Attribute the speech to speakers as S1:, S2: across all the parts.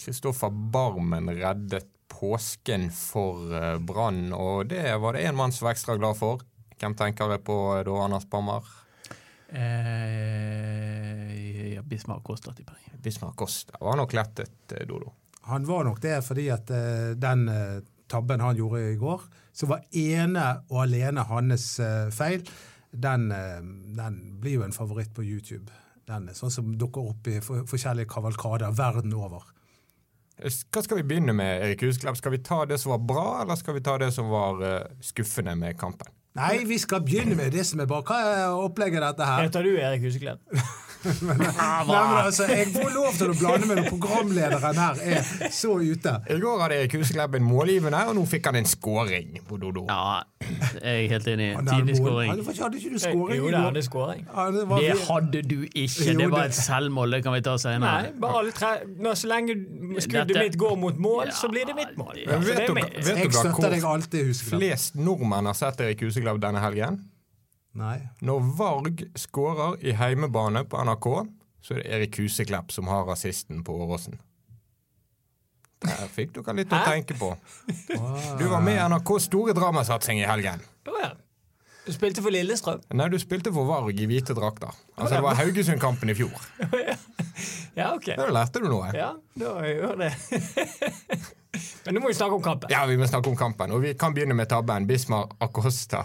S1: Kristoffer Barmen reddet påsken for eh, Brann, og det var det én mann som var ekstra glad for. Hvem tenker jeg på da, Anders Bammer?
S2: Eh, ja, Bismar Kosta, tipper jeg.
S1: Bismar Kosta var nok lettet, eh, Dodo.
S3: Han var nok det fordi at eh, den eh, tabben han gjorde i går, som var ene og alene hans eh, feil, den, eh, den blir jo en favoritt på YouTube. Den sånn som dukker opp i forskjellige kavalkader verden over.
S1: Hva skal vi begynne med, Erik Husklepp? Skal vi ta det som var bra, eller skal vi ta det som var eh, skuffende med kampen?
S3: Nei, vi skal begynne med det som er bra. Hva er opplegget dette her?
S4: Heter du Erik Huseklepp?
S3: Nei, men altså, Jeg får lov til å blande meg når programlederen her er så ute.
S1: I går hadde Erik Huseklepp en målgivende, og nå fikk han en scoring på Dodo.
S2: Ja, jeg er helt enig. Tidlig scoring.
S3: Hadde, ikke du scoring?
S4: Jo, det hadde skåring.
S3: Ja, det
S2: Det hadde du ikke. Det var et selvmål. Det kan vi ta
S4: Nei,
S2: senere.
S4: bare alle tre Når Så lenge skuddet
S2: Dette-
S4: mitt går mot mål, så blir det mitt mål.
S2: Ja,
S1: vet
S4: det
S1: dere, vet
S3: Jeg støtter deg
S1: hvor
S3: alltid, Huseklepp.
S1: flest nordmenn har sett Erik Huseklepp denne helgen?
S3: Nei.
S1: Når Varg skårer i heimebane på NRK, så er det Erik Huseklepp som har rasisten på Åråsen. Der fikk dere litt å tenke på. Du var med i NRKs store dramasatsing i helgen.
S4: Ja. Du spilte for Lillestrøm?
S1: Nei, du spilte for Varg i hvite drakter. Altså, det var Haugesund-kampen i fjor.
S4: Ja, ok.
S1: Da lærte du noe.
S4: Ja, da gjør det. Men nå må vi snakke om kampen.
S1: Ja, vi må snakke om kampen, og vi kan begynne med tabben. Bismar Acosta.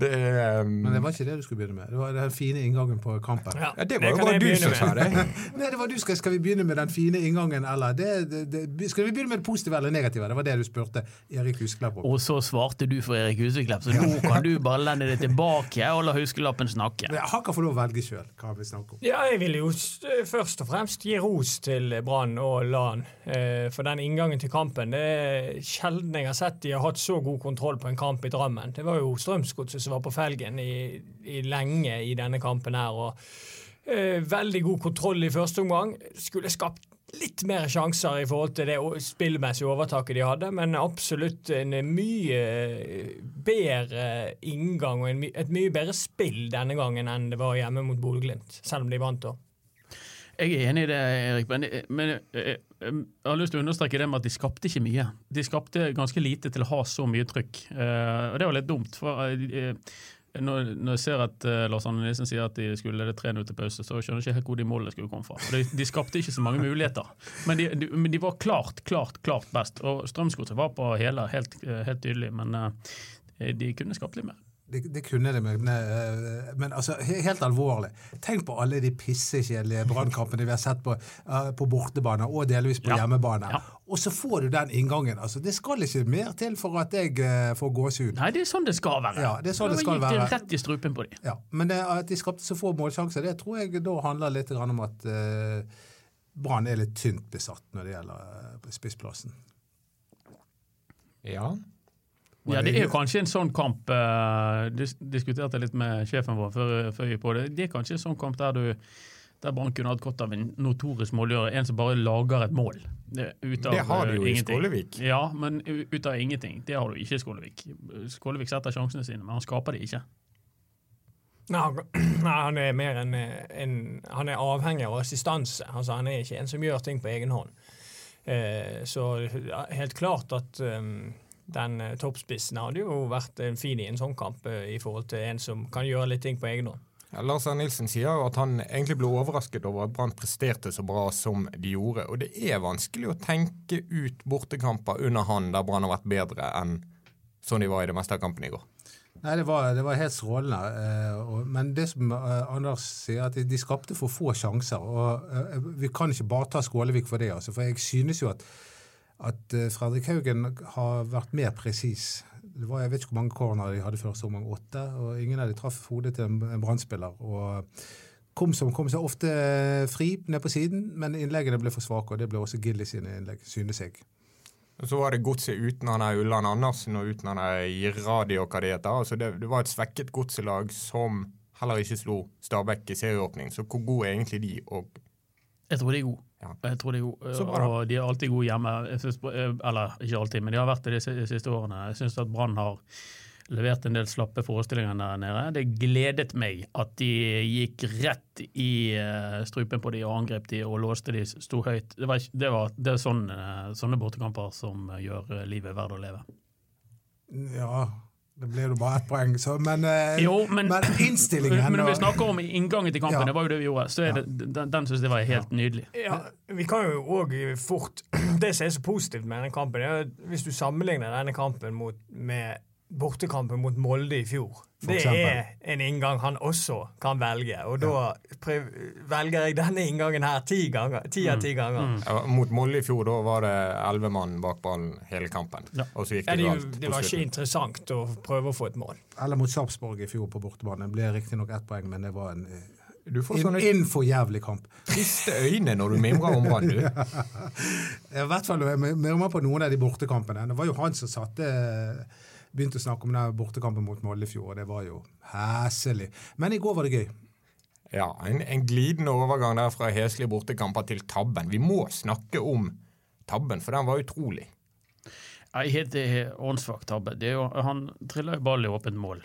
S1: Det er um,
S3: Men det var ikke det du skulle begynne med. Det var den fine inngangen på kampen.
S4: Ja,
S1: ja, det var jo bare du som sa det.
S3: Nei, det var du skal, skal vi begynne med den fine inngangen, eller det, det, det, Skal vi begynne med det positive eller negative? Det var det du spurte Erik Husklepp om.
S2: Og så svarte du for Erik Huseklepp, så nå kan du bare lende deg tilbake og la Huskelappen snakke.
S3: Han kan få lov å velge sjøl hva vi snakker om.
S4: Ja, jeg vil jo først og fremst gi ros til Brann og LAN eh, for den inngangen til kampen. Det er sjelden jeg har sett de har hatt så god kontroll på en kamp i Drammen. Det var jo Strømsgodset som var på felgen i, i lenge i denne kampen her. og eh, Veldig god kontroll i første omgang. Skulle skapt litt mer sjanser i forhold til det spillmessige overtaket de hadde, men absolutt en mye bedre inngang og my- et mye bedre spill denne gangen enn det var hjemme mot Bodø-Glimt, selv om de vant da.
S2: Jeg er enig i det, Erik, men, men eh, jeg har lyst til å understreke det med at de skapte ikke mye. De skapte ganske lite til å ha så mye trykk. Eh, og det var litt dumt. for eh, når, jeg ser at uh, Lars Anne Nilsen sier at de skulle lede 3-0 til pause, så skjønner jeg ikke helt hvor de målene skulle komme fra. De, de skapte ikke så mange muligheter. Men de, de, men de var klart, klart, klart best. Og Strømsgodset var på hele, helt, eh, helt tydelig, men eh, de kunne skapt litt mer.
S3: Det, det kunne det, men, eh, men altså, helt alvorlig. Tenk på alle de pissekjedelige brannkampene vi har sett på, eh, på bortebane og delvis på
S2: Ja.
S3: hjemmebane.
S2: Ja.
S3: Og så får du den inngangen. Altså, det skal ikke mer til for at jeg eh, får gåsehud.
S2: Nei, det er sånn det skal være.
S3: Ja, det er sånn det skal
S2: gikk
S3: være.
S2: rett i strupen på dem.
S3: Ja, men det, at de skapte så få målsjanser, det tror jeg da handler litt om at uh, Brann er litt tynt besatt når det gjelder eh, spissplassen.
S1: Ja.
S2: Ja, det er kanskje en sånn kamp uh, dis Diskuterte litt med sjefen vår før, før vi på det. Det er kanskje en sånn kamp der du der Brann kunne hatt godt av en notorisk målgjører. En som bare lager et mål. Det, ut av,
S1: Det har de jo
S2: ingenting.
S1: i. Skålevik.
S2: Ja, men ut av ingenting. Det har du ikke i Skålevik. Skålevik setter sjansene sine, men han skaper de ikke.
S4: Nei, han- han er mer en, en Han er avhengig av assistanse. Altså, han er ikke en som gjør ting på egen hånd. Eh, så helt klart at um, den eh, toppspissen hadde jo vært en fin i en sånn kamp eh, i forhold til en som kan gjøre litt ting på egen hånd.
S1: Ja, Lars Arne Nilsen sier jo at han egentlig ble overrasket over at Brann presterte så bra som de gjorde. Og det er vanskelig å tenke ut bortekamper under han der Brann har vært bedre enn sånn de var i det meste av kampene i går.
S3: Nei, det var, det var helt strålende. eh, men det som Anders sier, at de, skapte for få sjanser. og Vi kan ikke bare ta Skålevik for det. Altså, for jeg synes jo at, at eh, Fredrik Haugen har vært mer presis. Det var, jeg vet ikke hvor mange corner de hadde første omgang, åtte. og Ingen av de traff hodet til en, brannspiller. Og Kom som kom seg ofte eh, fri ned på siden, men innleggene ble for svake. og Det ble også Gilly sine innlegg, synes jeg.
S1: Så var det godset uten han er Ulland Andersen og uten han er Iradi og hva det heter. Altså det, det var et svekket godselag som heller ikke slo Stabæk i serieåpning. Så hvor gode er egentlig de? Og
S2: Jeg tror de er gode.
S1: Ja.
S2: Jeg tror de er gode.
S1: Bra.
S2: Og de er alltid gode hjemme. Synes, eh, eller ikke alltid, men de har vært det de siste årene. Jeg syns at Brann har levert en del slappe forestillinger der nede. Det gledet meg at de gikk rett i uh, strupen på de og angrep de og låste de sto høyt. Det, var, det, var, det er sånne, sånne bortekamper som gjør livet verdt å leve.
S3: Ja, det blir jo bare ett poeng, så, men, eh,
S2: jo, men,
S3: men, innstillingen
S2: Men når vi snakker om inngangen til kampen, ja. det var jo det vi gjorde, så er det, den, den synes jeg var helt
S4: ja.
S2: nydelig.
S4: Ja, Vi kan jo òg fort Det som er så positivt med denne kampen, er at hvis du sammenligner denne kampen mot, med bortekampen mot Molde i fjor. Det er en inngang han også kan velge, og da velger jeg denne inngangen her ti ganger. Ti av ti mm. ganger. Mm.
S1: Ja, mot Molde i fjor da var det elleve mann bak ballen hele kampen. Ja. Og så gikk det,
S4: ja, det, det var ikke interessant å prøve å få et mål.
S3: Eller mot Sarpsborg i fjor på bortebane. Det ble riktignok ett poeng, men det var en du får sånne Innenfor jævlig kamp.
S1: Triste øyne når du mimrer om Brann, du.
S3: I hvert fall mimrer på noen av de bortekampene. Det var jo han som satte begynte å snakke om den bortekampen mot Moldefjord, og det var jo heslig. Men i går var det gøy.
S1: Ja, en, en glidende overgang der fra heslige bortekamper til tabben. Vi må snakke om tabben, for den var utrolig.
S2: Jeg heter åndssvak tabbe. Jo, han triller jo ball i åpent mål.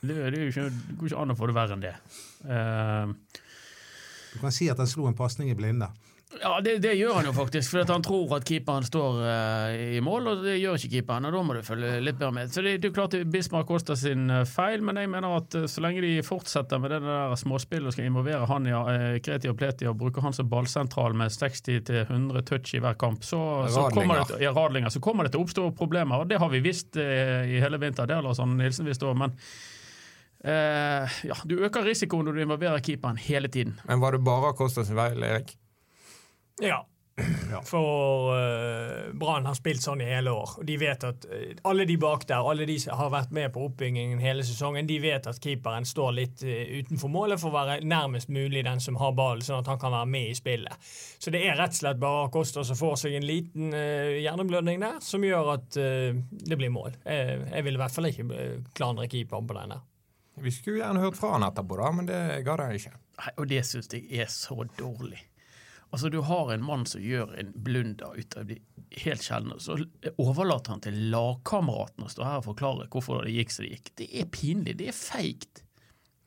S2: Det, det, ikke, det, går ikke an å få det verre enn det. Uh,
S3: du kan si at han slo en pasning i blinde.
S2: Ja, det, det, gjør han jo faktisk, for han tror at keeperen står uh, i mål, og det gjør ikke keeperen. og Da må du følge litt bedre med. Så Det, det er klart Bismarck Kosta sin uh, feil, men jeg mener at uh, så lenge de fortsetter med det der småspillet og skal involvere han i uh, Kreti og Pleti og bruke han som ballsentral med 60-100 touch i hver kamp, så, så, kommer det, ja, radlinger, så kommer det til å oppstå problemer. og Det har vi visst i hele vinter. Det har Lars Nilsen visst òg. men ja, Du øker risikoen når du involverer keeperen hele tiden.
S1: Men Var det bare Kosta sin feil, Erik?
S4: Ja. Ja. For uh, Brann har spilt sånn i hele år. de vet at uh, Alle de bak der, alle de som har vært med på oppbyggingen hele sesongen, de vet at keeperen står litt uh, utenfor målet for å være nærmest mulig den som har ballen, sånn at han kan være med i spillet. Så det er rett og slett bare Acosta som får seg en liten hjerneblødning der, som gjør at det blir mål. jeg vil i hvert fall ikke klandre keeperen på denne.
S1: Vi skulle gjerne hørt fra han etterpå, da, men det ga de ikke.
S2: Nei, og det syns jeg er så dårlig. Altså, Du har en mann som gjør en blunder ut av de helt sjeldne, så overlater han til lagkameratene å stå her og forklare hvorfor det gikk som det gikk. Det er pinlig, det er feigt.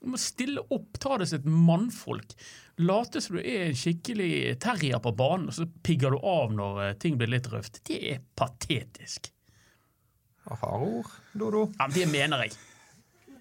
S2: Du må stille opp, ta det som et mannfolk. Late som du er en skikkelig terrier på banen, og så pigger du av når eh, ting blir litt røft. Det er patetisk.
S1: Harde ord, Dodo.
S2: Ja, Det mener jeg.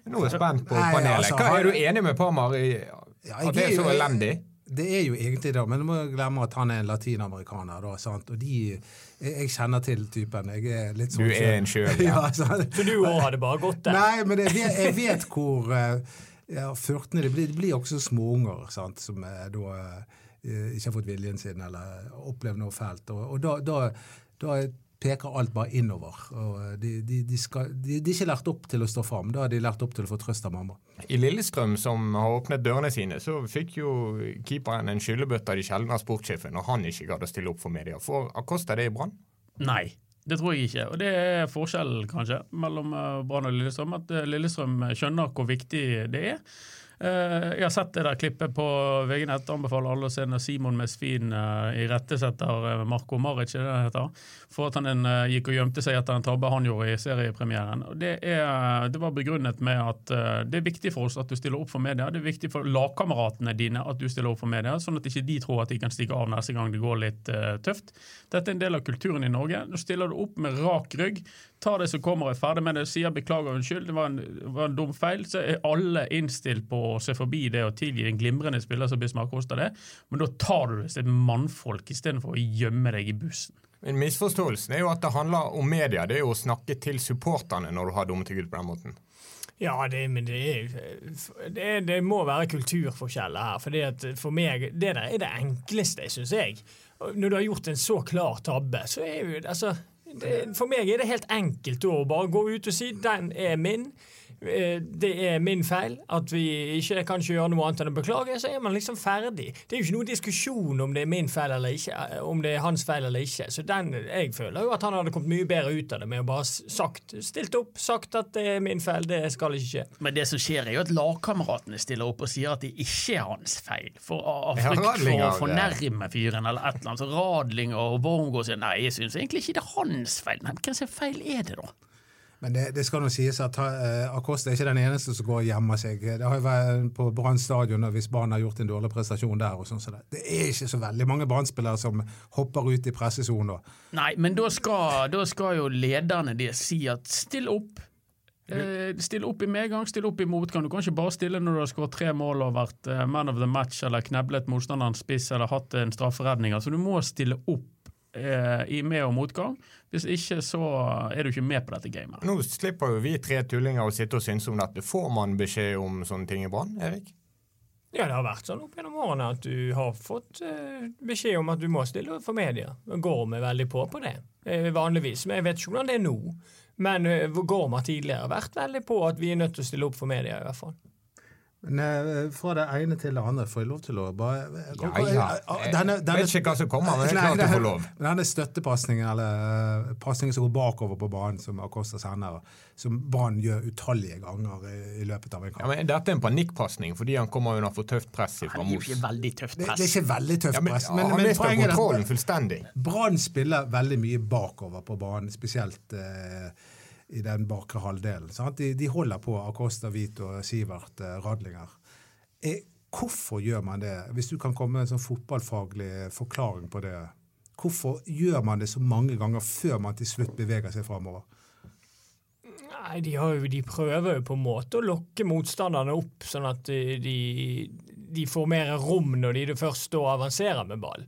S1: Nå er jeg spent på panelet. Altså, Hva Er du enig med Parmar i at det er så elendig?
S3: Det er jo egentlig det, men du må glemme at han er en latinamerikaner. da, sant? Og de, jeg, jeg kjenner til typen. Jeg er litt sånn
S1: Du er en sjøl, ja.
S4: ja Så du òg hadde bare gått der?
S3: Nei, men jeg vet, jeg vet hvor uh, ja, 14 det blir, det blir også småunger sant, som da uh, ikke har fått viljen sin eller opplevd noe fælt. Og, og da, da, da peker alt bare innover. og eh, de, de, de, skal, de, er ikke lært opp til å stå fram. Da er de lært opp til å få trøst av mamma.
S1: I Lillestrøm, som har åpnet dørene sine, så fikk jo keeperen en skyllebøtte av de sjeldne av sportssjefen når han ikke gadd å stille opp for media. Får Acosta det i Brann?
S2: Nei. Det tror jeg ikke. Og det er forskjellen, kanskje, mellom eh, Brann og Lillestrøm. At eh, Lillestrøm skjønner hvor viktig det er. Eh, jeg har sett det der klippet på VG-nett. Anbefaler alle å se når Simon Mesfin uh, irettesetter Marco Marko Maric, det heter, for at han gikk og gjemte seg etter en tabbe han gjorde i seriepremieren. Det, er, det, var begrunnet med at det er viktig for oss at du stiller opp for media. Det er viktig for lagkameratene dine at du stiller opp for media, sånn at ikke de tror at de kan stikke av neste gang det går litt tøft. Dette er en del av kulturen i Norge. Nå stiller du opp med rak rygg tar det som kommer, er ferdig med det, sier beklager, unnskyld, det var en, var en, dum feil, så er alle innstilt på å se forbi det og tilgi en glimrende spiller som blir Bismar av det, men da tar du det som et mannfolk istedenfor å gjemme deg i bussen.
S1: Men Misforståelsen er jo at det handler om media. Det er jo å snakke til supporterne når du har dumme Gud på den måten.
S4: Ja, det, men det, det, det, må være kulturforskjeller her. Fordi at for meg, Det der er det enkleste, syns jeg. Når du har gjort en så klar tabbe, så er jo altså for meg er det helt enkelt å bare gå ut og si 'den er min'. Eh, det er min feil at vi ikke kan ikke gjøre noe annet enn å beklage, så er man liksom ferdig. Det er jo ikke noen diskusjon om det er min feil eller ikke, eh, om det er hans feil eller ikke. Så den, jeg føler jo at han hadde kommet mye bedre ut av det med å bare sagt, stilt opp, sagt at det er min feil, det skal ikke skje.
S2: Men det som skjer, er jo at lagkameratene stiller opp og sier at det ikke er hans feil. For av frykt for å fornærme fyren eller et eller annet. Så Radling og Wormgård sier nei, jeg syns egentlig ikke det er hans feil. Men hvem sin feil er det, da?
S3: Men det, det skal nå sies at uh, Acosta er ikke den eneste som går og gjemmer seg. Det har jo vært på Brann stadion hvis Brann har gjort en dårlig prestasjon der. og sånn så det. det er ikke så veldig mange Brann-spillere som hopper ut i pressesonen.
S2: Nei, men da skal, da skal jo lederne deres si at still opp. Eh, still opp i medgang, still opp i motgang. Du kan ikke bare stille når du har skåret tre mål og vært uh, man of the match eller kneblet motstanderens spiss eller hatt en strafferedning. Altså, du må stille opp eh, i med- og motgang. Hvis ikke så er du ikke med på dette gamet.
S1: Nå slipper jo vi tre tullinger å sitte og synse om dette. Får man beskjed om sånne ting i Brann, Erik?
S4: Ja, det har vært sånn opp gjennom årene at du har fått uh, beskjed om at du må stille for media. Går vi veldig på på det, uh, vanligvis. Men jeg vet ikke hvordan det er nå. Men Gorm har tidligere vært veldig på at vi er nødt til å stille opp for media, i hvert fall.
S3: Men eh, fra det ene til det andre, får jeg lov til å bare
S1: Ja, ja.
S3: Denne,
S1: Jeg vet ikke hva som kommer, men det er
S3: Nei,
S1: til du får lov.
S3: Denne støttepasningen, eller uh, pasningen som går bakover på banen, som Acosta sender, som Brann gjør utallige ganger i, i løpet av en kamp.
S1: Ja, men Dette er en panikkpasning fordi han kommer under for tøft press fra Mos.
S2: tøft
S3: det, det er ikke veldig tøft press.
S1: Ja, men,
S3: press, men,
S1: han mister
S3: er
S1: kontrollen fullstendig.
S3: Brann spiller veldig mye bakover på banen, spesielt eh, i den bakre halvdelen. De, de holder på Acosta, Hvit og Sivert eh, Radlinger. Er, hvorfor gjør man det? Hvis du kan komme med en sånn fotballfaglig forklaring på det. Hvorfor gjør man det så mange ganger før man til slutt beveger seg framover?
S4: Nei, de, jo, de prøver jo på en måte å lokke motstanderne opp, sånn at de, de, de får mer rom når de først avanserer med ball.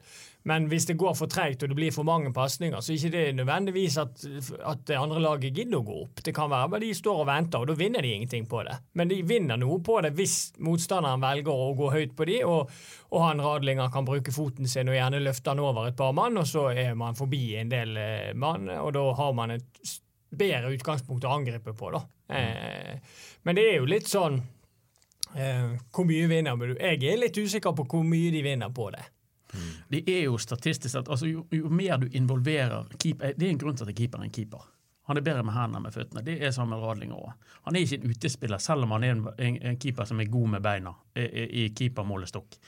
S4: Men hvis det går for treigt og det blir for mange pasninger, så er ikke det nødvendigvis at, at det andre laget gidder å gå opp. Det kan være bare de står og venter, og da vinner de ingenting på det. Men de vinner noe på det hvis motstanderen velger å gå høyt på de, og, og han Radlinger kan bruke foten sin og gjerne løfte han over et par mann, og så er man forbi en del eh, mann, og da har man et bedre utgangspunkt å angripe på, da. Eh, men det er jo litt sånn eh, Hvor mye vinner du? Jeg er litt usikker på hvor mye de vinner på det.
S2: Det er jo statistisk at altså, jo, jo mer du involverer keeper, Det er en grunn til at keeper er en keeper. Han er bedre med hendene enn med føttene. Det er Samuel Radlinger òg. Han er ikke en utespiller, selv om han er en, en, en keeper som er god med beina i, i i keepermålestokk.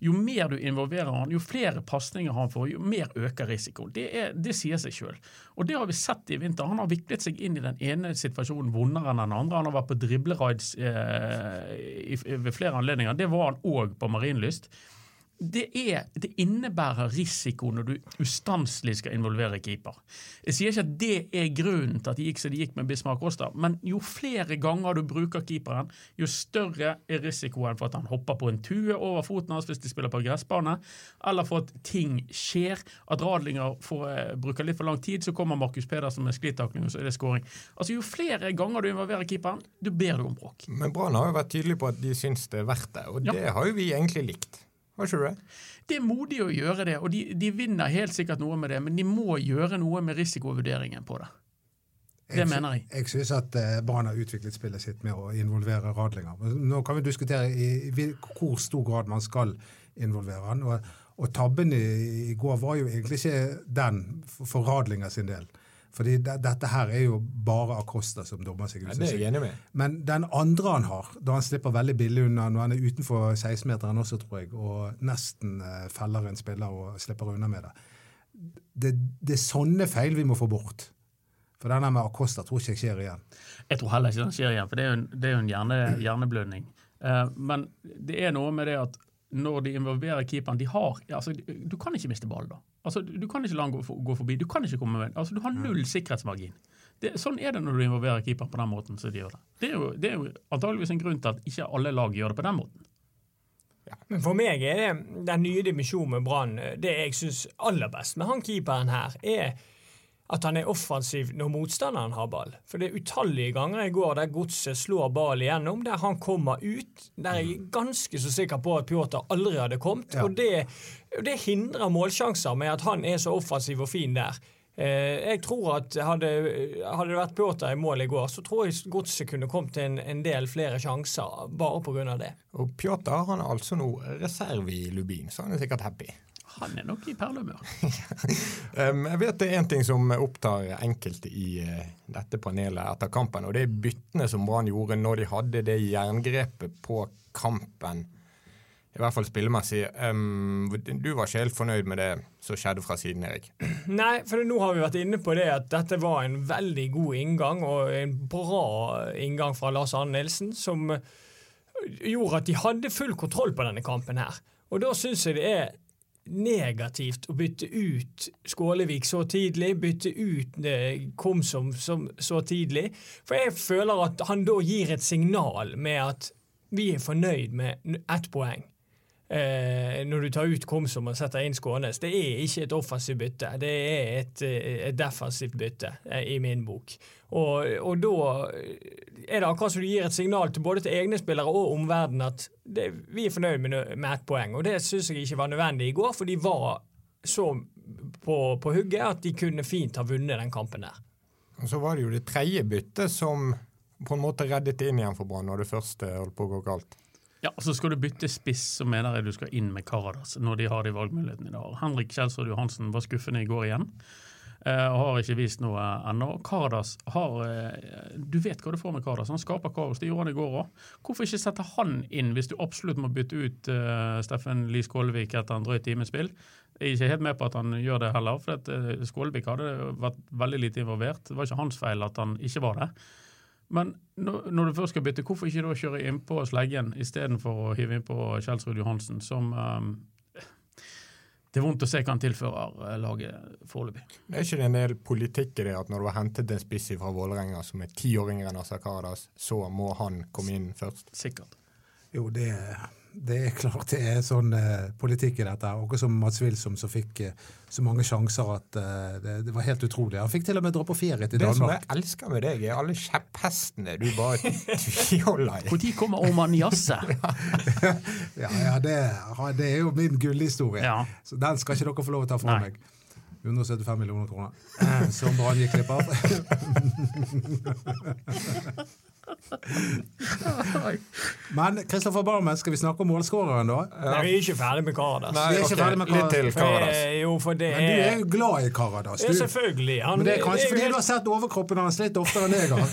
S2: Jo mer du involverer han, jo flere pasninger han får, jo mer øker risikoen. Det, det sier seg sjøl. Og det har vi sett i vinter. Han har viklet seg inn i den ene situasjonen vondere enn den andre. Han har vært på driblerides eh, ved flere anledninger. Det var han òg på Marienlyst det, er, det innebærer risiko når du ustanselig skal involvere keeper. Jeg sier ikke at det er grunnen til at det gikk som det gikk med Bismar Costa, men jo flere ganger du bruker keeperen, jo større er risikoen for at han hopper på en tue over foten hans hvis de spiller på gressbane, eller for at ting skjer. At Radlinger får, eh, bruker litt for lang tid, så kommer Markus Pedersen med sklitakling, og så er det scoring. Altså Jo flere ganger du involverer keeperen, jo ber du om bråk.
S1: Men Brann har jo vært tydelig på at de syns det er verdt det, og
S2: Ja.
S1: det har jo vi egentlig likt. Har tror du det?
S2: Er modig å gjøre det, og de, de vinner helt sikkert noe med det, men de må gjøre noe med risikovurderingen på det. Det mener jeg.
S3: Jeg syns at eh, Brann har utviklet spillet sitt med å involvere Radlinger. Nå kan vi diskutere i, i hvor stor grad man skal involvere han. Og, og tabben i, i går var jo egentlig ikke den for, for Radlinger sin del. Fordi de, dette her er jo bare Acosta som dommer seg ut.
S1: Ja, det er jeg enig med.
S3: Men den andre han har, da han slipper veldig billig unna når han er utenfor 16-meteren også, tror jeg, og nesten eh, feller en spiller og slipper unna med det. det Det er sånne feil vi må få bort. For denne med Acosta tror ikke jeg skjer igjen.
S2: Jeg tror heller ikke den skjer igjen, for det er jo en, det er jo en hjerne, hjerneblødning. Eh, men det er noe med det at når de involverer keeperen de har, altså, Du kan ikke miste ballen da. Altså, du kan ikke la han gå, for, gå forbi. Du kan ikke komme med, altså, du har null sikkerhetsmargin. Det, sånn er det når du involverer keeper på den måten som de gjør det. Det er jo, det er jo antageligvis en grunn til at ikke alle lag gjør det på den måten.
S4: Men for meg er det den nye dimensjonen med Brann Det jeg syns aller best med han keeperen her, er at han er offensiv når motstanderen har ball. For det er utallige ganger i går der Godset slår ball igjennom, der han kommer ut. Der jeg er ganske så sikker på at Pjotr aldri hadde kommet.
S3: Ja.
S4: Og det, det hindrer målsjanser med at han er så offensiv og fin der. Eh, jeg tror at hadde, hadde det vært Pjotr i mål i går, så tror jeg Godset kunne kommet til en, en del flere sjanser bare pga. det.
S1: Og Pjotr han er altså nå reserve i Lubin, så han er sikkert happy.
S2: Han er nok i perlehumør.
S1: Um, jeg vet det er én ting som opptar enkelte i eh, dette panelet etter kampen, og det er byttene som Brann gjorde når de hadde det jerngrepet på kampen I hvert fall spillemessig. Um, du var ikke helt fornøyd med det som skjedde fra siden, Erik?
S4: Nei, for nå har vi vært inne på det at dette var en veldig god inngang, og en bra inngang fra Lars Arne Nilsen, som gjorde at de hadde full kontroll på denne kampen her. Og da syns jeg det er negativt å bytte ut Skålevik så tidlig, bytte ut eh, Komsom så tidlig. For jeg føler at han da gir et signal med at vi er fornøyd med ett poeng eh, når du tar ut Komsom og setter inn Skånes. Det er ikke et offensivt bytte, det er et, eh, et defensivt bytte eh, i min bok. Og, og, da er det akkurat som du gir et signal til både til egne spillere og omverdenen at det, vi er fornøyd med, med ett poeng. Og det syns jeg ikke var nødvendig i går, for de var så på, på hugget at de kunne fint ha vunnet den kampen der.
S1: Og Så var det jo det tredje byttet som på en måte reddet inn igjen for Brann når det første holdt på å gå galt.
S2: Ja, så Skal du bytte spiss, så mener jeg du skal inn med Karadas når de har de valgmulighetene i dag. Henrik Kjelsrud Johansen var skuffende i går igjen. Og har ikke vist noe ennå. Karadas har uh, Du vet hva du får med Karadas. Han skaper kaos. Det gjorde han i går òg. Hvorfor ikke sette han inn hvis du absolutt må bytte ut uh, Steffen Lie Skålevik etter en drøy times spill? Jeg er ikke helt med på at han gjør det heller, for Skålevik hadde vært veldig lite involvert. Det var ikke hans feil at han ikke var det. Men når, du først skal bytte, hvorfor ikke da kjøre innpå Sleggen istedenfor å hive innpå Kjelsrud Johansen, som um, det er vondt å se hva han tilfører eh, laget foreløpig.
S1: Det er ikke en del politikk i det at når du har hentet en spiss fra Vålerenga som er ti år yngre enn Asakaradas, så må han komme inn først?
S2: Sikkert.
S3: Jo, det er det er klart det er sånn eh, politikk i dette. Akkurat som Mats Wilsom som fikk eh, så mange sjanser at eh, det, det, var helt utrolig. Han fikk til og med dra på ferie til Danmark.
S1: Det som jeg elsker med deg, er alle kjepphestene du bare tviholder
S2: i. Når kommer Oman Jasse?
S3: ja, ja det, det, er jo min gullhistorie. Ja. Så den skal ikke dere få lov å ta fra Nei. meg. 175 millioner kroner. Som Brann gikk glipp av. Men Kristoffer Barmen, skal vi snakke om målskåreren, da?
S4: Ja. Vi er ikke ferdig med Karadas.
S3: Nei, vi er ikke okay. ferdig med Karadas.
S1: Litt til Karadas.
S4: Eh, jo, for det
S3: Men du er jo glad i Karadas.
S4: Ja, selvfølgelig.
S3: Han, Men det er kanskje det fordi helt... du har sett overkroppen hans litt oftere enn jeg
S4: har.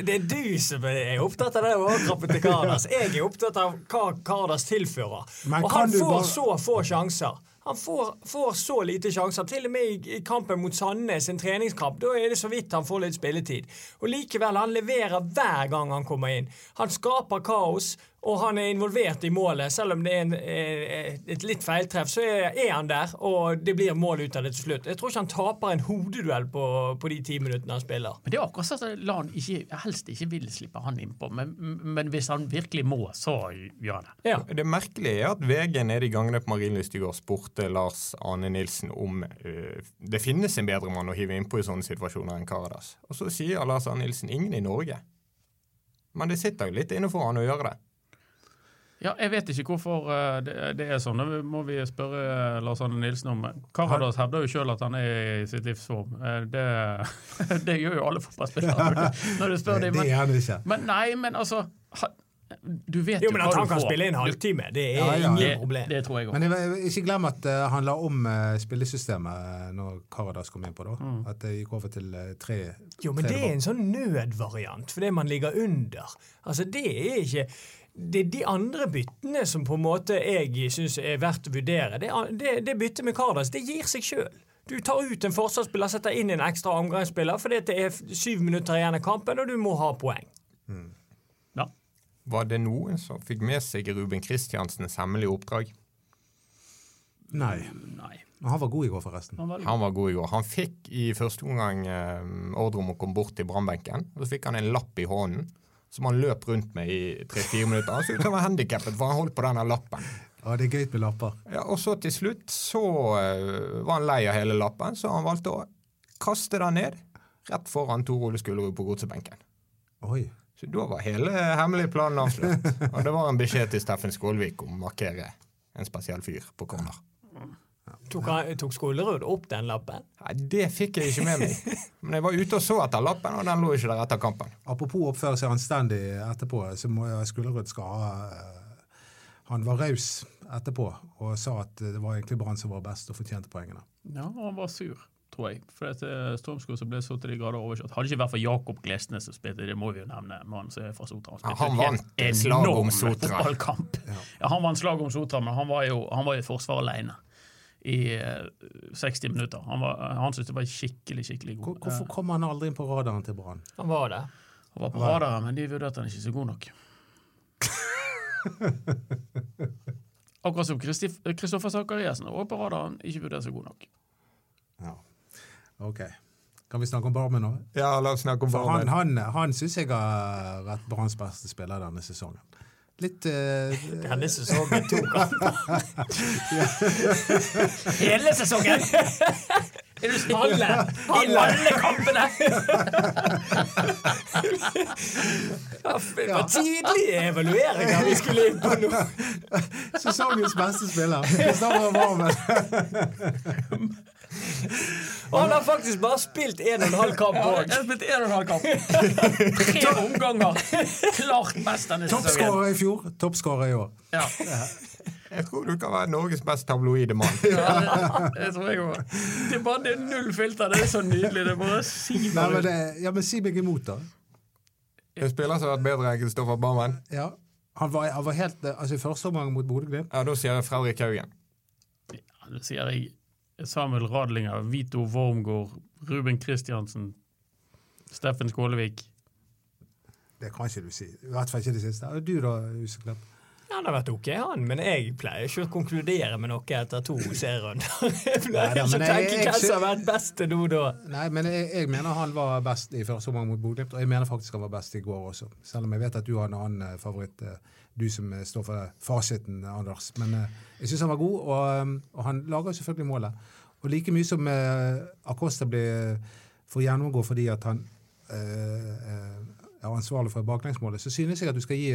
S4: det er du som er opptatt av det overkroppen til Karadas. Jeg er opptatt av hva Karadas tilfører. Men og han får bare... så få sjanser. Han får, får, så lite sjanser. Til og med i, kampen mot Sandnes, en treningskamp, da er det så vidt han får litt spilletid. Og likevel, han leverer hver gang han kommer inn. Han skaper kaos og han er involvert i målet. Selv om det er en, eh, et litt feiltreff, så er han der, og det blir mål ut av det til slutt. Jeg tror ikke han taper en hodeduell på, på de ti minuttene han spiller.
S2: Men Det er akkurat sånn at Lan ikke, helst ikke vil slippe han innpå, men, men hvis han virkelig må, så gjør han det.
S1: Ja. Det merkelige er at VG nede i gangene på Marienlyst i går spurte Lars Ane Nilsen om uh, det finnes en bedre mann å hive innpå i sånne situasjoner enn Karadas. Og så sier Lars Ane Nilsen ingen i Norge. Men det sitter jo litt innenfor han å gjøre det.
S2: Ja, Jeg vet ikke hvorfor uh, det, det, er sånn. Det må vi spørre uh, Lars Anne Nilsen om. Karadas hevder jo sjøl at han er i sitt livsform. form. det, det, gjør jo alle fotballspillere når du spør dem. Men, men, nei, men altså du vet
S4: jo, men At han kan spille en halvtime, det er ja, ja. ingen problem.
S2: Det, det, tror jeg
S3: også. Men jeg, ikke glem at uh, han la om uh, spillesystemet når Karadas kom inn på da. Mm. At det gikk over til uh, tre
S4: Jo, men det er en sånn nødvariant fordi man ligger under. Altså, det er ikke det er de andre byttene som på en måte jeg syns er verdt å vurdere. Det, det, det byttet med Kardas det gir seg sjøl. Du tar ut en forsvarsspiller, setter inn en ekstra omgangsspiller fordi det er syv minutter igjen av kampen, og du må ha poeng. Mm.
S1: Ja. Var det noen som fikk med seg Ruben Kristiansens hemmelige oppdrag?
S3: Nei.
S2: Nei.
S3: Han var god i går, forresten.
S1: Han var, han var god i går. Han fikk i første omgang eh, ordre om å komme bort til brannbenken. Så fikk han en lapp i hånden som han løp rundt med i tre-fire minutter. Han til å være handikappet, for han holdt på denne lappen.
S3: Ja, det er gøy med lapper.
S1: Ja, Og så til slutt så uh, var han lei av hele lappen, så han valgte å kaste den ned rett foran Tor Ole Skullerud på godsebenken.
S3: Oi.
S1: Så da var hele hemmelige planen avslørt. Og det var en beskjed til Steffen Skålvik om å markere en spesiell fyr på corner.
S4: Tok, han, tok Skolerud opp den lappen?
S1: Nei, Det fikk jeg ikke med meg. Men jeg var ute og så etter lappen, og den lå ikke der etter kampen.
S3: Apropos oppføre seg anstendig etterpå, så må Skolerud skal ha eh, Han var raus etterpå og sa at det var egentlig Brann som var best og fortjente poengene.
S2: Ja, og han var sur. tror jeg. For etter Stormskog Strømsgodset ble så til de grader overkjørt. Hadde ikke vært for Jakob Glesnes som spilte, det må vi jo nevne, mannen som er fra Sotra.
S1: Ja, han vant slag om Sotra.
S2: Ja. Ja. han vant slag om Sotra, men han var jo han var i forsvaret forsvar alene i eh, 60 minutter. Han, var, han syntes det var skikkelig, skikkelig god.
S3: Hvorfor kom han aldri inn på radaren til Brann?
S4: Han var det.
S2: Han var på radaren, men de vurderte han ikke så god nok. Akkurat som Kristoffer Sakariassen var på radaren, ikke vurdert så god nok.
S3: Ja. Ok. Kan vi snakke om Barmen nå?
S1: Ja, la oss snakke om
S3: For han,
S1: Barmen.
S3: han, han syns jeg har vært Branns beste spiller denne sesongen. Litt uh,
S4: Denne sesongen to kamper. Hele sesongen! Alle! Alle kampene! Det var tidlige evalueringer vi skulle inn på nå.
S3: Sesongens beste spiller. Kristoffer Barmen.
S4: Og han har faktisk bare spilt en og en halv kamp
S2: Ja,
S4: òg.
S2: jeg har spilt en og en halv kamp. Tre omganger. Klart best denne sesongen.
S3: Toppskårer i fjor, toppskårer i år.
S2: Ja,
S1: Jeg tror du kan være Norges mest tabloide mann.
S2: ja det, det tror jeg òg. Det er bare det er null filter. Det er så nydelig. Det er bare å si
S3: Nei, men,
S2: ut.
S3: det, ja, men si meg imot, da.
S1: En spiller som har vært bedre enn Kristoffer Barmen?
S3: Ja. Han var, han var helt eh, Altså, i første omgang mot Bodø-Glimt
S1: Ja, da sier jeg Fredrik Haugen.
S2: Ja, da sier jeg. Samuel Radlinger, Vito Wormgård, Ruben Kristiansen, Steffen Skålevik.
S3: Det kan ikke du si. I hvert fall ikke det siste. Du da, Huseklepp?
S4: Han har vært ok, han, men jeg pleier ikke å konkludere med noe etter to serierunder. Jeg pleier ikke å tenke hvem som har vært best til nå da.
S3: Nei, men jeg, jeg mener han var best i første omgang mot Bodø-Glimt, og jeg mener faktisk han var best i går også. Selv om jeg vet at du har en annen eh, favoritt, eh, du som eh, står for fasiten, Anders. Men jeg syns han var god, og, og han lager selvfølgelig målet. Og like mye som Acosta blir får gjennomgå fordi at han eh, er ansvarlig for baklengsmålet, så synes jeg at du skal gi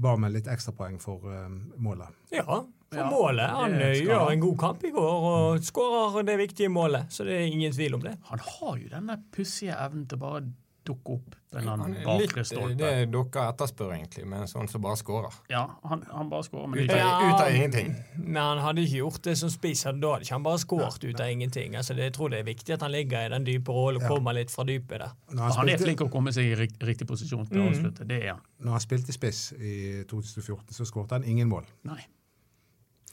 S3: eh, med litt ekstrapoeng for eh, målet.
S4: Ja, for
S2: Ja,
S4: målet. Han eh, gjør en god kamp i går og skårer det viktige målet, så det er ingen tvil om det.
S2: Han har jo denne pussige evnen til bare dukke opp Den en eller
S1: Han
S2: annen
S1: er litt det
S2: stolpe.
S1: dere etterspør, egentlig, med en sånn som bare skårer.
S2: Ja, han, han bare skårer, men
S1: Ut av, ut av ingenting.
S4: Men han hadde ikke gjort det som spiss, da hadde ikke han bare skåret ut av ingenting. Altså, det, jeg tror det er viktig at han ligger i den dype rollen og
S3: Ja.
S4: kommer litt fra dypet der.
S3: Når
S2: Han er flink til å komme seg i rikt- riktig posisjon til å
S4: Mm.
S2: avslutte. Det er han.
S3: Når han spilte spiss i 2014, så skåret han ingen mål.
S2: Nei.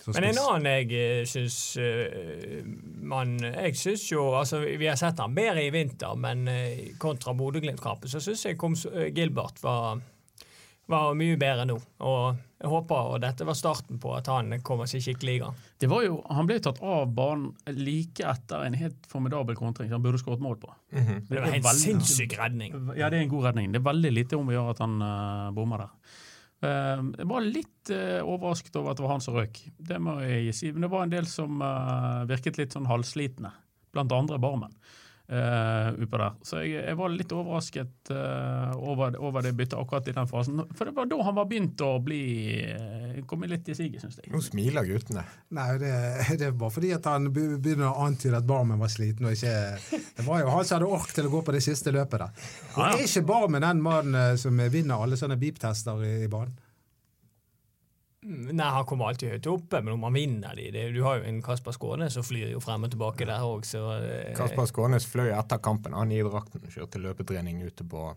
S4: Men en annen jeg eh, syns eh, man Jeg syns jo Altså, vi har sett han bedre i vinter, men eh, kontra Bodø-Glimt-kampen så syns jeg kom, Gilbert var, var mye bedre nå. Og jeg håper og dette var starten på at han kommer seg skikkelig i gang.
S2: Det var jo, han ble tatt av banen like etter en helt formidabel kontring som han burde skåret mål på.
S1: Mhm.
S4: Det var
S2: en
S4: helt
S2: veldig-
S4: sinnssyk redning.
S2: Ja, det er en god redning. Det er veldig lite om å gjøre at han uh, bommer der. Eh, jeg var litt eh, overrasket over at det var han som røk. Det må jeg si. Men det var en del som eh, virket litt sånn halvslitne, blant andre barmen. Uh, utpå der. Så jeg, jeg var litt overrasket uh, over, over det byttet akkurat i den fasen. For det var da han var begynt å bli uh, komme litt i siget, syns jeg.
S1: Nå smiler guttene.
S3: Nei, det, det bare fordi at han begynner å antyde at Barmen var sliten. og ikke... Det var jo han som hadde ork til å gå på det siste løpet der. Og
S2: Ja, ja.
S3: er ikke Barmen den mannen eh, som vinner alle sånne beep-tester i, i banen?
S4: Mm, Nei, han kommer alltid høyt oppe, men om han vinner de det, Du har jo en Kasper Skånes som flyr jo frem og tilbake der òg, så eh,
S1: Kasper Skånes fløy etter kampen. Han i drakten kjørte løpetrening ute på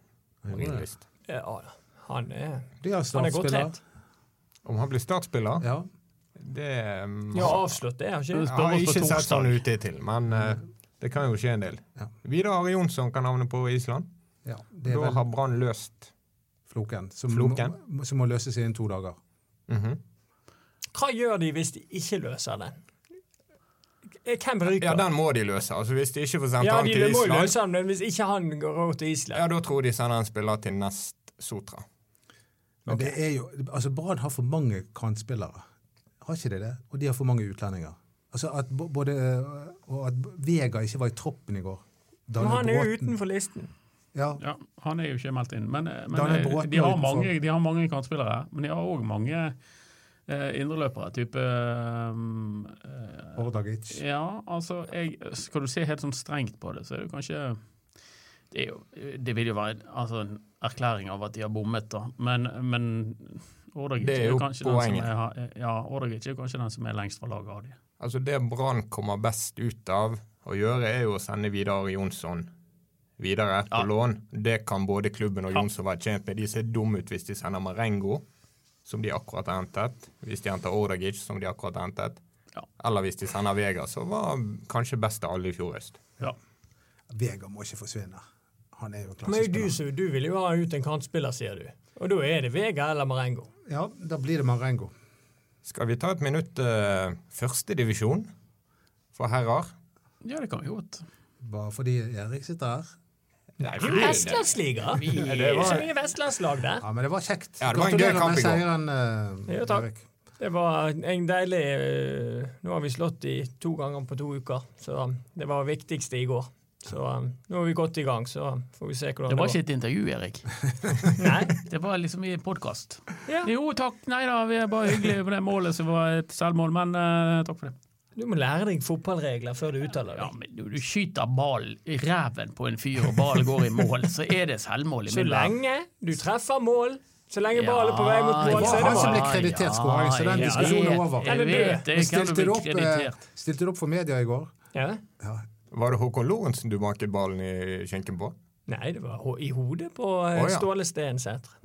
S1: Marienlyst.
S4: Ja, da. han er, han er godt trent.
S1: Om han blir startspiller,
S3: Ja.
S1: det um,
S4: Ja, avslått det, har ikke?
S1: Har ikke sett sånn ute til, men uh, det kan jo skje en del.
S3: Ja.
S1: Vidar Ari Jonsson kan havne på Island.
S3: ja. Det er
S1: Da
S3: vel
S1: har Brann løst
S3: Floken, som,
S1: Floken.
S3: Må, som må løses innen to dager.
S1: Mhm.
S4: Hva gjør de hvis de ikke løser den? Eh, Hvem ryker?
S1: Ja, den må de løse. Altså Hvis de ikke får sendt
S4: Ja,
S1: han
S4: de
S1: til
S4: Ja, de
S1: Island,
S4: løse den, men hvis ikke han går til Island
S1: ja, da tror de sender en spiller til nest Sotra.
S3: Men det er jo, altså Brann har for mange kantspillere. Har ikke de det? Og de har for mange utlendinger. Altså at både, Og at Vega ikke var i troppen i går.
S4: Men han er jo utenfor listen.
S3: Ja,
S2: Ja, Han er jo ikke meldt inn. Men, men eh,
S3: Bråten
S2: de, har mange, de har mange kantspillere. Men de har òg mange eh, indreløpere. Type um, eh,
S3: Ordagic.
S2: Ja, altså jeg, Skal du se helt sånn strengt på det, så er det kanskje Det, er jo, det vil jo være en- altså, en erklæring av at de har bommet, da. Men, men Ordagic
S1: er jo
S2: kanskje den som er, ja, Ordagic er kanskje den som er lengst fra laget av de.
S1: Altså Det Brann kommer best ut av å gjøre, er jo å sende Vidar Jonsson videre på
S2: Ja.
S1: lån. Det kan både klubben og Jonsson være tjent med. De ser dumme ut hvis de sender Marengo, som de akkurat har hentet. Hvis de henter Ordagic, som de akkurat har hentet.
S2: Ja.
S1: Eller hvis de sender Vega, så var kanskje best av alle i fjor høst.
S2: Ja.
S3: Vega må ikke forsvinne. Han er jo klassisk.
S4: Men du, så, du vil jo ha ut en kantspiller, sier du. Og da er det Vega eller Marengo.
S3: Ja, da blir det Marengo.
S1: Skal vi ta et minutt uh, førstedivisjon for herrer?
S2: ja, det kan vi godt.
S3: Bare fordi Erik sitter her.
S4: Vestlandsliga!
S2: Vi-
S4: Det er ikke mye vestlandslag der.
S3: Ja, men det var kjekt.
S1: Ja, det var en gøy kamp i går.
S3: seieren, eh,
S4: Jo, takk. Det var en deilig eh, Nå har vi slått de to ganger på to uker, så det var det viktigste i går. Så eh, nå er vi godt i gang, så får vi se hvordan
S2: Det var
S4: det var
S2: ikke et intervju, Erik.
S4: Nei?
S2: Det var liksom i podkast.
S4: Ja.
S2: Jo, takk. Nei da, vi er bare hyggelige på det målet som var et selvmål, men uh, takk for det.
S4: Du må lære deg fotballregler før du uttaler
S2: Ja, men du, du skyter ball i ræven på en fyr, og ballen går i mål, så er det selvmål i
S4: Så lenge du treffer mål, så lenge
S2: Ja,
S4: ballen er på vei mot
S3: Det
S4: mål, så
S3: var
S4: er
S3: han
S4: det
S3: som
S4: mål.
S3: ble kreditert skåring, så den diskusjonen er over.
S2: Jeg vet,
S4: jeg
S2: det
S3: stilte du opp, eh, stilte du opp for media i går?
S4: Ja.
S3: Ja.
S1: Var det Håkon Lorentzen du banket ballen i skjenken på?
S4: Nei, det var i hodet på eh,
S1: Å, ja.
S4: Ståle Stensæter.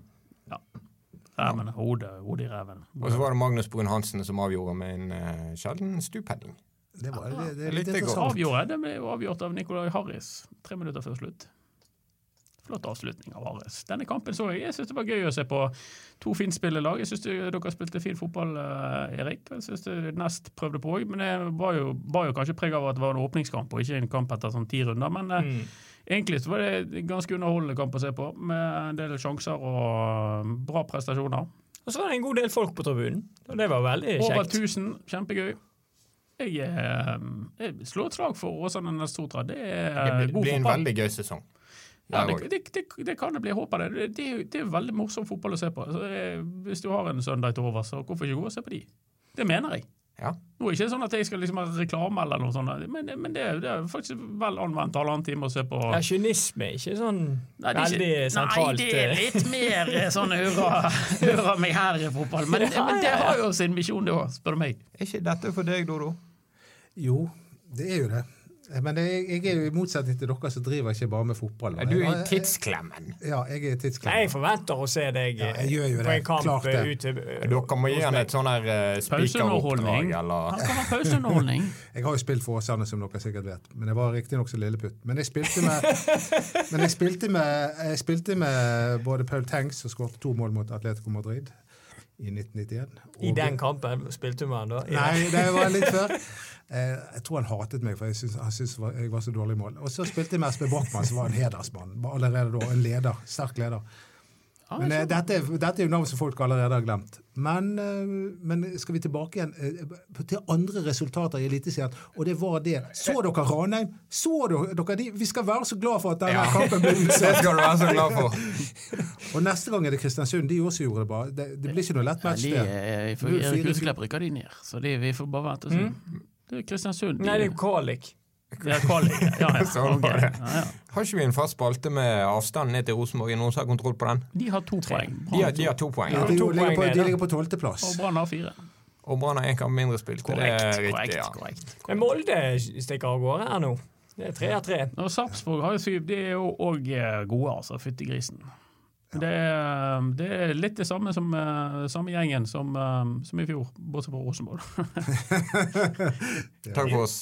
S2: Ræven, hodet, hodet i ræven.
S1: Og så var det Magnus Brun Hansen som avgjorde med en uh, sjelden stupheading.
S3: Det, var, det, det er
S1: Jeg
S3: litt
S1: likte godt.
S3: interessant.
S2: Avgjorde, det ble jo avgjort av Nicolai Harris tre minutter før slutt. Flott avslutning av Ares. Denne kampen så jeg. Jeg syns det var gøy å se på to finspillende lag. Jeg syns dere spilte fin fotball, eh, Erik. Jeg syns Nest prøvde på òg, men det var jo, var jo kanskje preg av at det var en åpningskamp og ikke en kamp etter sånn ti runder. Men eh,
S4: Mm.
S2: egentlig så var det en ganske underholdende kamp å se på, med en del sjanser og bra prestasjoner.
S4: Og så var det en god del folk på tribunen, og det var veldig kjekt.
S2: Over
S4: kjekt.
S2: 1000, kjempegøy. Jeg, eh, jeg slår et slag for Åsane Nestotra. Det er
S1: Det blir,
S2: god
S1: blir en veldig gøy sesong.
S2: Ja, det, det, det, det kan det bli. Jeg håper det. Det, det, er jo- det er veldig morsom fotball å se på. Så, eh, hvis du har en søndag til over, så hvorfor ikke gå og se på de? Det mener jeg.
S1: Ja.
S2: Nå er det ikke sånn at jeg skal liksom ha reklame eller noe sånt, men, men det, er- det er faktisk vel anvendt halvannen time å se på.
S4: Ja, Kynisme er ikke sånn
S2: Nei, det er
S4: veldig
S2: ikke-
S4: sentralt.
S2: Nei, det er
S4: eh.
S2: litt mer eh, sånn hurra, hurra meg her i fotball. Men, men det har jo sin misjon, det òg, spør du meg.
S1: Er ikke dette for deg, Dodo?
S3: Jo, det er jo det. Men jeg, jeg er jo i motsetning til dere som driver ikke bare med fotball.
S1: Du er i tidsklemmen.
S3: Ja, jeg er i tidsklemmen.
S4: jeg forventer å se deg
S3: Ja, jeg gjør jo
S4: på en kamp
S3: Klart det.
S4: eh, ute
S1: Dere må gi han et sånn her uh, spikeroppdrag, eller Han
S2: skal ha pauseunderholdning.
S3: Jeg har jo spilt for Åsane, som dere sikkert vet, men jeg var riktignok så lilleputt. Men jeg spilte med, men jeg spilte med, jeg spilte med både Paul Tengs, som skåret to mål mot Atletico Madrid i 1991.
S4: I den kampen spilte du med han da?
S3: Nei, det var litt før. Eh, Jeg tror han hatet meg, for jeg synes, han syntes jeg var så dårlig i mål. Og så spilte jeg med Espen Brochmann, som var en hedersmann. Allerede da en leder. Sterk leder.
S2: Ja,
S3: Men eh, dette, er- dette er jo navn som folk allerede har glemt. Men, eh, men skal vi tilbake igjen til andre resultater i Eliteserien, og det var det. Så dere Ranheim? Så dere, de? Vi skal være så glad for at denne
S1: Ja.
S3: kampen ble
S1: Det
S3: utsatt.
S1: skal du være så glad for.
S3: Og neste gang er det Kristiansund. De også gjorde det bra. Det, det blir ikke noe lett
S2: Ja,
S3: match,
S2: de,
S3: det.
S2: for
S3: Null
S2: Erik Husklepp rykker de ned, så de, vi får bare vente og se.
S3: Mm.
S2: Det er Kristiansund.
S4: Nei, det er kvalik.
S2: Ja, kvalik. Ja, ja.
S1: Sånn var det.
S2: Ja, ja.
S1: Har ikke vi en fast spalte med avstanden ned til Rosenborg? Noen som har kontroll på den?
S2: De har to poeng.
S1: De har, de har to poeng.
S3: Ja, de,
S4: to
S3: ligger på, de ligger på tolvteplass.
S2: Og Brann har fire.
S1: Og Brann har én kamp mindre spilt. Det
S2: Korrekt.
S1: Riktig,
S2: korrekt,
S1: riktig, ja.
S2: korrekt.
S4: Men Molde stikker av gårde her nå. Det er tre av tre.
S2: Og Sarpsborg har jo syv. De er jo òg gode, altså. Fytti grisen. Det er, det er litt det samme som eh, samme gjengen som, eh, som i fjor, bortsett fra Rosenborg.
S1: Takk for oss.